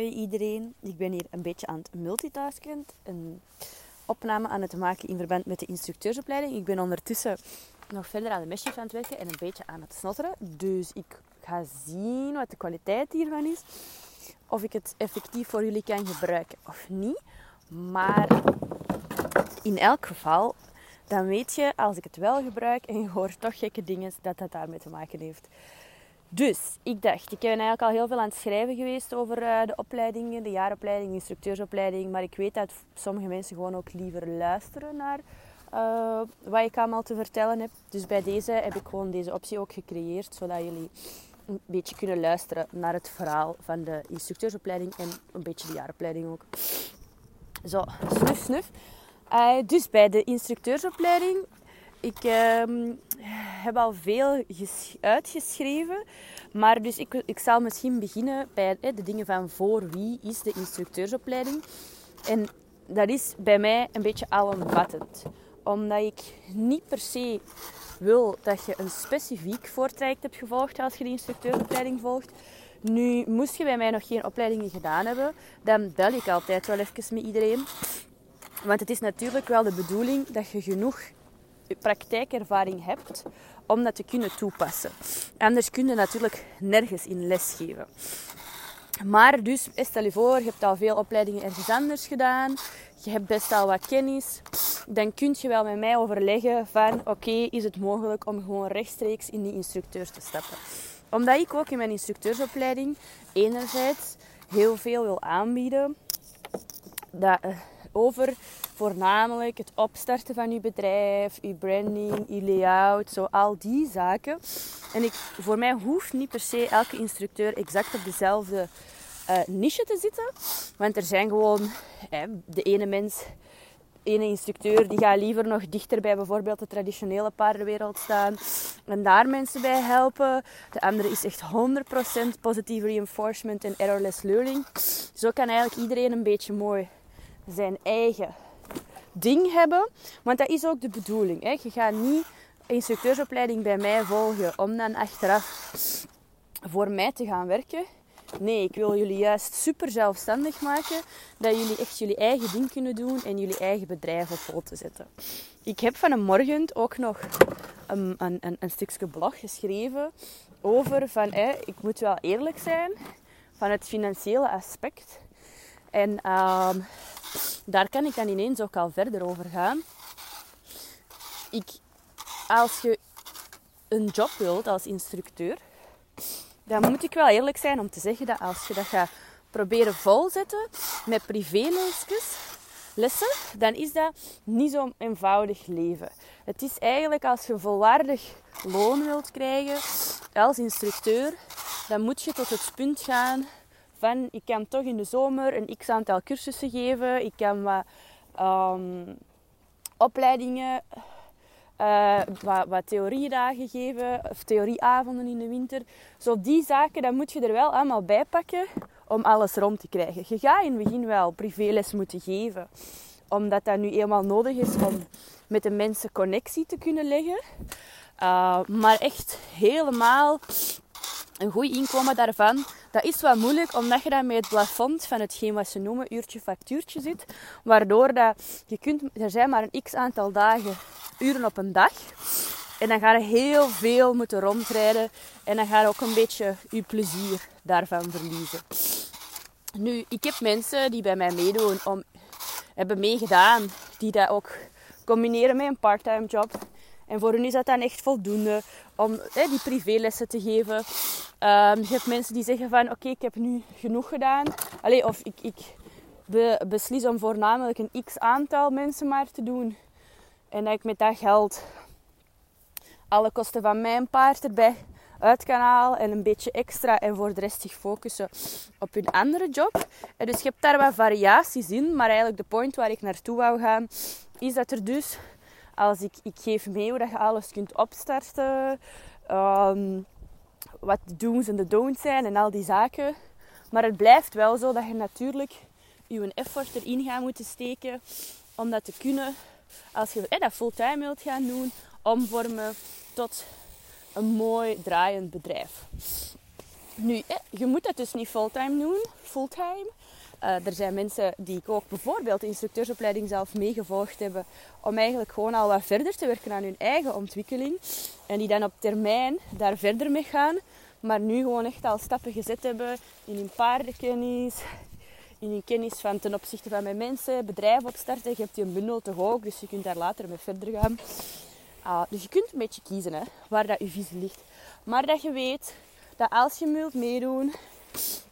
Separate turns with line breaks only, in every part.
Iedereen, ik ben hier een beetje aan het multitasken. Een opname aan het maken in verband met de instructeursopleiding. Ik ben ondertussen nog verder aan de mesjes aan het werken en een beetje aan het snotteren. Dus ik ga zien wat de kwaliteit hiervan is. Of ik het effectief voor jullie kan gebruiken of niet. Maar in elk geval, dan weet je als ik het wel gebruik en je hoort toch gekke dingen, dat dat daarmee te maken heeft. Dus ik dacht, ik ben eigenlijk al heel veel aan het schrijven geweest over uh, de opleidingen, de jaaropleiding, de instructeursopleiding. Maar ik weet dat sommige mensen gewoon ook liever luisteren naar uh, wat ik allemaal te vertellen heb. Dus bij deze heb ik gewoon deze optie ook gecreëerd, zodat jullie een beetje kunnen luisteren naar het verhaal van de instructeursopleiding en een beetje de jaaropleiding ook. Zo, snuf, snuf. Uh, dus bij de instructeursopleiding ik uh, heb al veel uitgeschreven. Maar dus ik, ik zal misschien beginnen bij de dingen van voor wie is de instructeursopleiding. En dat is bij mij een beetje alomvattend. Omdat ik niet per se wil dat je een specifiek voortraject hebt gevolgd als je de instructeursopleiding volgt. Nu, moest je bij mij nog geen opleidingen gedaan hebben, dan bel ik altijd wel even met iedereen. Want het is natuurlijk wel de bedoeling dat je genoeg praktijkervaring hebt om dat te kunnen toepassen. Anders kun je natuurlijk nergens in lesgeven. Maar dus, stel je voor, je hebt al veel opleidingen ergens anders gedaan. Je hebt best al wat kennis. Dan kun je wel met mij overleggen van... Oké, is het mogelijk om gewoon rechtstreeks in die instructeur te stappen? Omdat ik ook in mijn instructeursopleiding enerzijds heel veel wil aanbieden. Dat, uh, over voornamelijk het opstarten van je bedrijf, je branding, je layout, zo al die zaken. En ik, voor mij hoeft niet per se elke instructeur exact op dezelfde uh, niche te zitten. Want er zijn gewoon de ene mens, ene instructeur, die gaat liever nog dichter bij bijvoorbeeld de traditionele paardenwereld staan en daar mensen bij helpen. De andere is echt 100% positieve reinforcement en errorless learning. Zo kan eigenlijk iedereen een beetje mooi zijn eigen ding hebben. Want dat is ook de bedoeling. Hè. Je gaat niet instructeursopleiding bij mij volgen om dan achteraf voor mij te gaan werken. Nee, ik wil jullie juist super zelfstandig maken. Dat jullie echt jullie eigen ding kunnen doen en jullie eigen bedrijf op poten zetten. Ik heb van een morgen ook nog een, een, een, een stukje blog geschreven over van, ik moet wel eerlijk zijn van het financiële aspect. En ehm, daar kan ik dan ineens ook al verder over gaan. Ik, als je een job wilt als instructeur, dan moet ik wel eerlijk zijn om te zeggen dat als je dat gaat proberen volzetten met privélesjes, lessen, dan is dat niet zo'n eenvoudig leven. Het is eigenlijk als je volwaardig loon wilt krijgen als instructeur, dan moet je tot het punt gaan ik kan toch in de zomer een x aantal cursussen geven. Ik kan wat um, opleidingen, uh, wat, theoriedagen geven of theorieavonden in de winter. Zo die zaken, dan moet je er wel allemaal bij pakken om alles rond te krijgen. Je gaat in het begin wel privéles moeten geven, omdat dat nu eenmaal nodig is om met de mensen connectie te kunnen leggen. Uh, maar echt helemaal een goed inkomen daarvan, dat is wat moeilijk, omdat je dan met het plafond van hetgeen wat ze noemen uurtje factuurtje zit. Waardoor dat je kunt, er zijn maar een x aantal dagen, uren op een dag. En dan ga je heel veel moeten rondrijden. En dan ga je ook een beetje je plezier daarvan verliezen. Nu, ik heb mensen die bij mij meedoen, om, hebben meegedaan, die dat ook combineren met een parttime job. En voor hen is dat dan echt voldoende om hè, die privélessen te geven. Um, je hebt mensen die zeggen van oké, ik heb nu genoeg gedaan. Allee, of ik, ik beslis om voornamelijk een x aantal mensen maar te doen. En dat ik met dat geld alle kosten van mijn paard erbij uit kan halen en een beetje extra en voor de rest zich focussen op hun andere job. En dus je hebt daar wat variaties in, maar eigenlijk de point waar ik naartoe wou gaan is dat er dus als ik, ik geef mee hoe dat je alles kunt opstarten. Ehm, wat de do's en de don'ts zijn en al die zaken. Maar het blijft wel zo dat je natuurlijk je effort erin gaat moeten steken om dat te kunnen. Als je eh, dat fulltime wilt gaan doen, omvormen tot een mooi draaiend bedrijf. Nu, je moet dat dus niet fulltime doen, fulltime. Uh, er zijn mensen die ik ook bijvoorbeeld de instructeursopleiding zelf meegevolgd hebben om eigenlijk gewoon al wat verder te werken aan hun eigen ontwikkeling. En die dan op termijn daar verder mee gaan, maar nu gewoon echt al stappen gezet hebben in hun paardenkennis, in hun kennis van ten opzichte van mijn mensen, bedrijven opstarten. Je hebt die een bundel te hoog, dus je kunt daar later mee verder gaan. Uh, dus je kunt een beetje kiezen hè, waar dat je visie ligt. Maar dat je weet dat als je wilt meedoen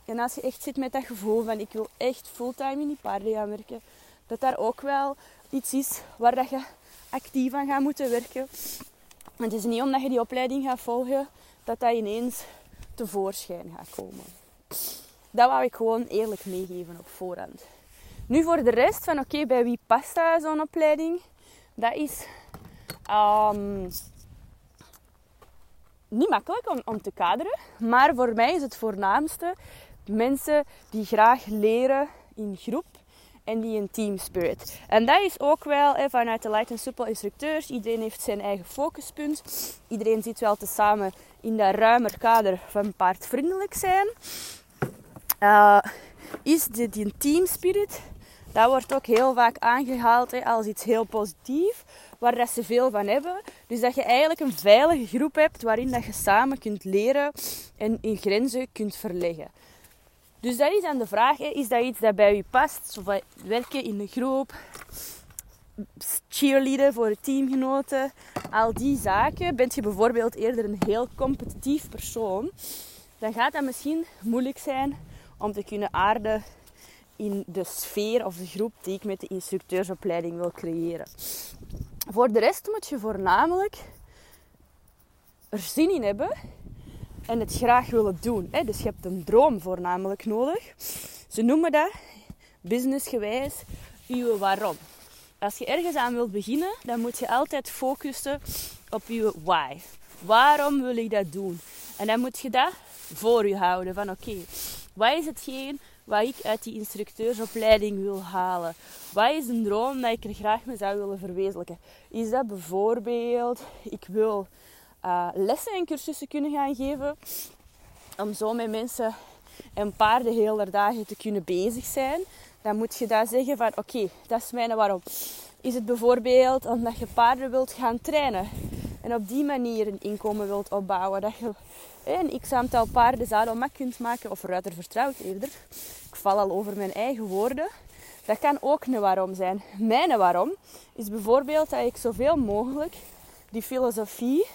en als je echt zit met dat gevoel van ik wil echt fulltime in die paarden gaan werken, dat daar ook wel iets is waar dat je actief aan gaat moeten werken. het is niet omdat je die opleiding gaat volgen dat dat ineens tevoorschijn gaat komen. Dat wou ik gewoon eerlijk meegeven op voorhand. Nu voor de rest van oké, bij wie past zo'n opleiding? Dat is um, niet makkelijk om, om te kaderen. Maar voor mij is het voornaamste mensen die graag leren in groep en die een team spirit. En dat is ook wel vanuit de Light and Supple instructeurs. Iedereen heeft zijn eigen focuspunt. Iedereen zit wel tezamen in dat ruimer kader van paardvriendelijk zijn. Uh, is de, die team spirit, dat wordt ook heel vaak aangehaald als iets heel positiefs waar dat ze veel van hebben. Dus dat je eigenlijk een veilige groep hebt waarin dat je samen kunt leren en in grenzen kunt verleggen. Dus dat is dan de vraag, is dat iets dat bij u past? Of werken in een groep, cheerleaden voor teamgenoten, al die zaken. Bent je bijvoorbeeld eerder een heel competitief persoon, dan gaat dat misschien moeilijk zijn om te kunnen aarden in de sfeer of de groep die ik met de instructeursopleiding wil creëren. Voor de rest moet je voornamelijk er zin in hebben en het graag willen doen. Dus je hebt een droom voornamelijk nodig. Ze noemen dat businessgewijs uw waarom. Als je ergens aan wilt beginnen, dan moet je altijd focussen op je why. Waarom wil ik dat doen? En dan moet je dat voor je houden. Van oké, wat is hetgeen wat ik uit die instructeursopleiding wil halen? Wat is een droom dat ik er graag mee zou willen verwezenlijken? Is dat bijvoorbeeld, ik wil uh, lessen en cursussen kunnen gaan geven. Om zo met mensen en paarden heel de dagen te kunnen bezig zijn. Dan moet je daar zeggen van oké, dat is mijn waarom. Is het bijvoorbeeld omdat je paarden wilt gaan trainen. En op die manier een inkomen wilt opbouwen. Dat je een x-aantal paarden zadelmak kunt maken. Of ruiter vertrouwd eerder. Ik val al over mijn eigen woorden. Dat kan ook een waarom zijn. Mijn waarom is bijvoorbeeld dat ik zoveel mogelijk die filosofie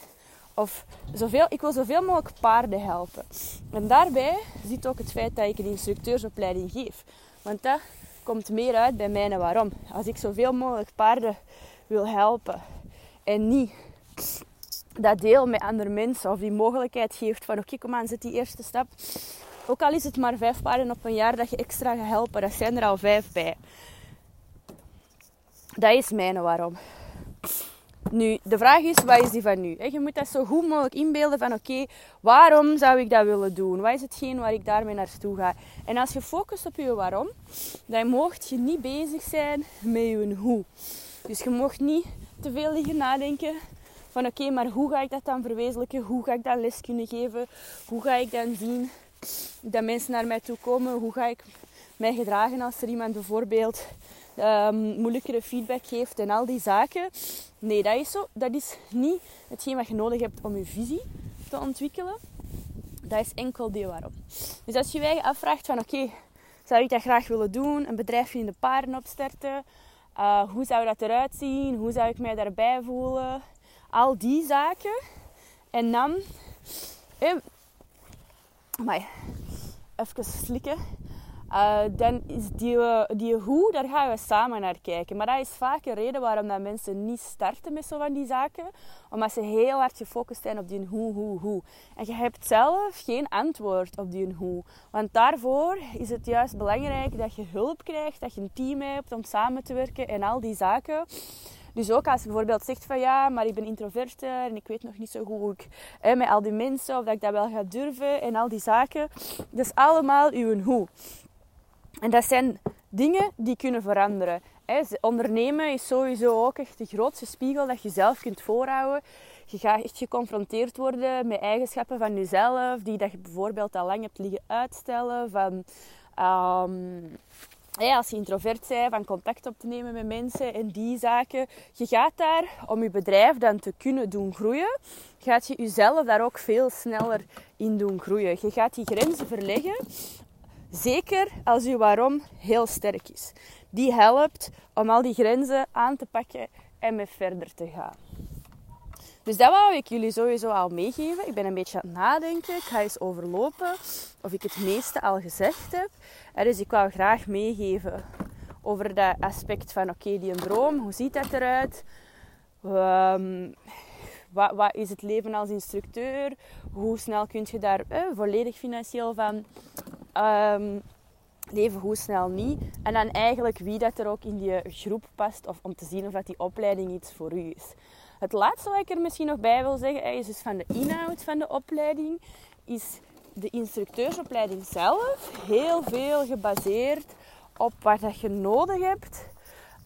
of zoveel, ik wil zoveel mogelijk paarden helpen. En daarbij zit ook het feit dat ik een instructeursopleiding geef. Want dat komt meer uit bij mij en waarom. Als ik zoveel mogelijk paarden wil helpen en niet dat deel met andere mensen of die mogelijkheid geeft van oké, kom aan, zet die eerste stap. Ook al is het maar vijf paarden op een jaar dat je extra gaat helpen, dat zijn er al vijf bij. Dat is mijn waarom. Nu, de vraag is, wat is die van nu? Je moet dat zo goed mogelijk inbeelden van, oké, waarom zou ik dat willen doen? Wat is hetgeen waar ik daarmee naartoe ga? En als je focust op je waarom, dan mocht je niet bezig zijn met je hoe. Dus je mocht niet te veel liggen nadenken oké, maar hoe ga ik dat dan verwezenlijken? Hoe ga ik dat les kunnen geven? Hoe ga ik dan zien dat mensen naar mij toe komen? Hoe ga ik mij gedragen als er iemand bijvoorbeeld um, moeilijkere feedback geeft en al die zaken. Nee, dat is, zo, dat is niet hetgeen wat je nodig hebt om je visie te ontwikkelen. Dat is enkel die waarom. Dus als je je afvraagt van oké, zou ik dat graag willen doen? Een bedrijfje in de paarden opstarten? Uh, hoe zou dat eruit zien? Hoe zou ik mij daarbij voelen? Al die zaken. En dan... Eh, maar even slikken. Uh, dan is die, die hoe, daar gaan we samen naar kijken. Maar dat is vaak een reden waarom dat mensen niet starten met zo van die zaken. Omdat ze heel hard gefocust zijn op die hoe, hoe, hoe. En je hebt zelf geen antwoord op die hoe. Want daarvoor is het juist belangrijk dat je hulp krijgt, dat je een team hebt om samen te werken en al die zaken. Dus ook als je bijvoorbeeld zegt van ja, maar ik ben introvert en ik weet nog niet zo goed hoe ik hè, met al die mensen of dat ik dat wel ga durven en al die zaken. Dat is allemaal uw hoe. En dat zijn dingen die kunnen veranderen. Ondernemen is sowieso ook echt de grootste spiegel dat je zelf kunt voorhouden. Je gaat echt geconfronteerd worden met eigenschappen van jezelf, die dat je bijvoorbeeld al lang hebt liggen uitstellen. Van, um, als je introvert bent, van contact op te nemen met mensen en die zaken. Je gaat daar, om je bedrijf dan te kunnen doen groeien, gaat je jezelf daar ook veel sneller in doen groeien. Je gaat die grenzen verleggen, zeker als je waarom heel sterk is. Die helpt om al die grenzen aan te pakken en mee verder te gaan. Dus dat wou ik jullie sowieso al meegeven. Ik ben een beetje aan het nadenken. Ik ga eens overlopen of ik het meeste al gezegd heb. dus ik wou graag meegeven over dat aspect van oké, die een droom. Hoe ziet dat eruit? Um, wat, is het leven als instructeur? Hoe snel kun je daar eh, volledig financieel van um, leven, hoe snel niet? En dan eigenlijk wie dat er ook in die groep past, of om te zien of dat die opleiding iets voor u is. Het laatste wat ik er misschien nog bij wil zeggen, is dus van de inhoud van de opleiding, is de instructeursopleiding zelf heel veel gebaseerd op wat je nodig hebt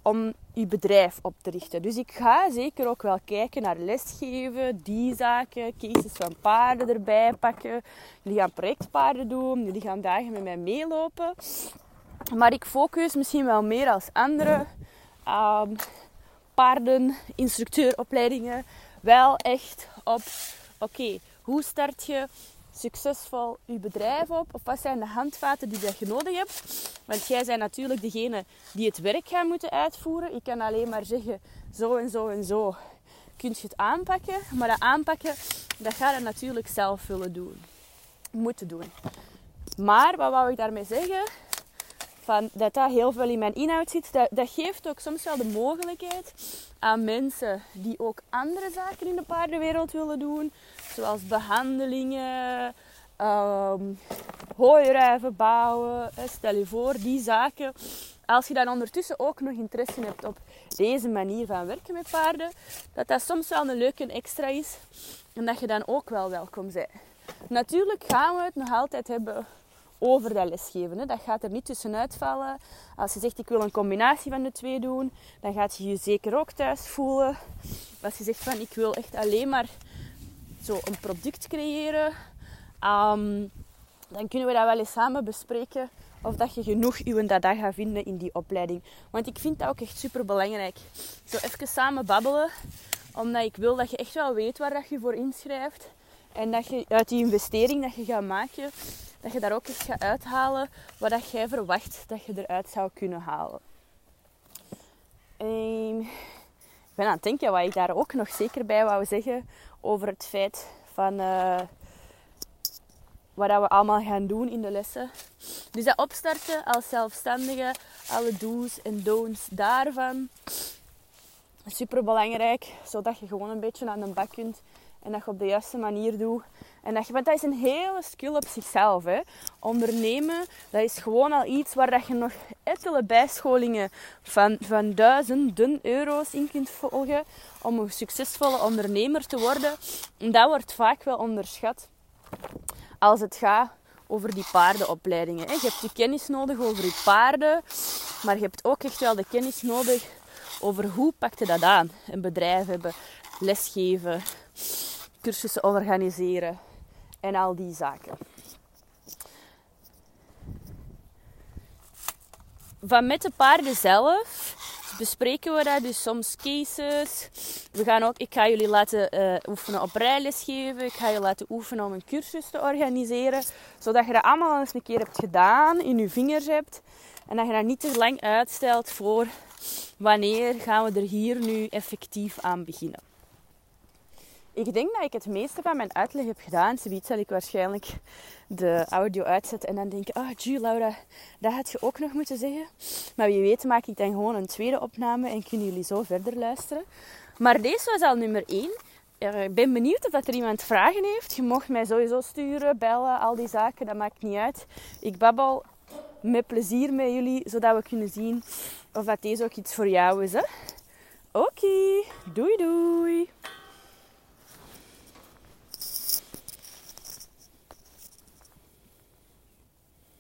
om je bedrijf op te richten. Dus ik ga zeker ook wel kijken naar lesgeven, die zaken, cases van paarden erbij pakken. Jullie gaan projectpaarden doen, jullie gaan dagen met mij meelopen. Maar ik focus misschien wel meer als anderen um, paarden, instructeuropleidingen wel echt op, oké, hoe start je succesvol je bedrijf op? Of wat zijn de handvaten die dat je nodig hebt? Want jij bent natuurlijk degene die het werk gaat moeten uitvoeren. Ik kan alleen maar zeggen, zo en zo en zo kun je het aanpakken. Maar dat aanpakken, dat ga je natuurlijk zelf willen doen. Moeten doen. Maar, wat wou ik daarmee zeggen? Van dat dat heel veel in mijn inhoud zit, dat, dat geeft ook soms wel de mogelijkheid aan mensen die ook andere zaken in de paardenwereld willen doen, zoals behandelingen, um, bouwen. Stel je voor, die zaken. Als je dan ondertussen ook nog interesse hebt op deze manier van werken met paarden, dat dat soms wel een leuke extra is en dat je dan ook wel welkom bent. Natuurlijk gaan we het nog altijd hebben over dat lesgeven. Hè. Dat gaat er niet tussenuit vallen. Als je zegt ik wil een combinatie van de twee doen, dan gaat je je zeker ook thuis voelen. Als je zegt van ik wil echt alleen maar zo een product creëren, um, dan kunnen we dat wel eens samen bespreken. Of dat je genoeg uw dada gaat vinden in die opleiding. Want ik vind dat ook echt super belangrijk. Zo even samen babbelen. Omdat ik wil dat je echt wel weet waar dat je voor inschrijft. En dat je uit die investering dat je gaat maken, dat je daar ook echt gaat uithalen wat dat jij verwacht dat je eruit zou kunnen halen. Ehm, ik ben aan het denken wat ik daar ook nog zeker bij wou zeggen over het feit van uh, wat we allemaal gaan doen in de lessen. Dus dat opstarten als zelfstandige, alle do's en don'ts daarvan. Super belangrijk, zodat je gewoon een beetje aan de bak kunt en dat je op de juiste manier doet. En dat, je, want dat is een hele skill op zichzelf. Hè. Ondernemen, dat is gewoon al iets waar dat je nog enkele bijscholingen van, van duizenden euro's in kunt volgen om een succesvolle ondernemer te worden. En dat wordt vaak wel onderschat als het gaat over die paardenopleidingen. Je hebt je kennis nodig over je paarden, maar je hebt ook echt wel de kennis nodig over hoe pak je dat aan. Een bedrijf hebben, lesgeven, cursussen organiseren en al die zaken. Van met de paarden zelf bespreken we dat, dus soms cases. We gaan ook, ik ga jullie laten uh, oefenen op rijlesgeven. Ik ga je laten oefenen om een cursus te organiseren. Zodat je dat allemaal eens een keer hebt gedaan, in je vingers hebt. En dat je dat niet te lang uitstelt voor wanneer gaan we er hier nu effectief aan beginnen. Ik denk dat ik het meeste van mijn uitleg heb gedaan. Zoiets zal ik waarschijnlijk de audio uitzetten en dan denken... Ah, oh, Laura, dat had je ook nog moeten zeggen. Maar wie weet maak ik dan gewoon een tweede opname en kunnen jullie zo verder luisteren. Maar deze was al nummer 1. Ik ben benieuwd of dat er iemand vragen heeft. Je mocht mij sowieso sturen, bellen, al die zaken. Dat maakt niet uit. Ik babbel met plezier met jullie, zodat we kunnen zien of dat deze ook iets voor jou is. Oké, doei doei!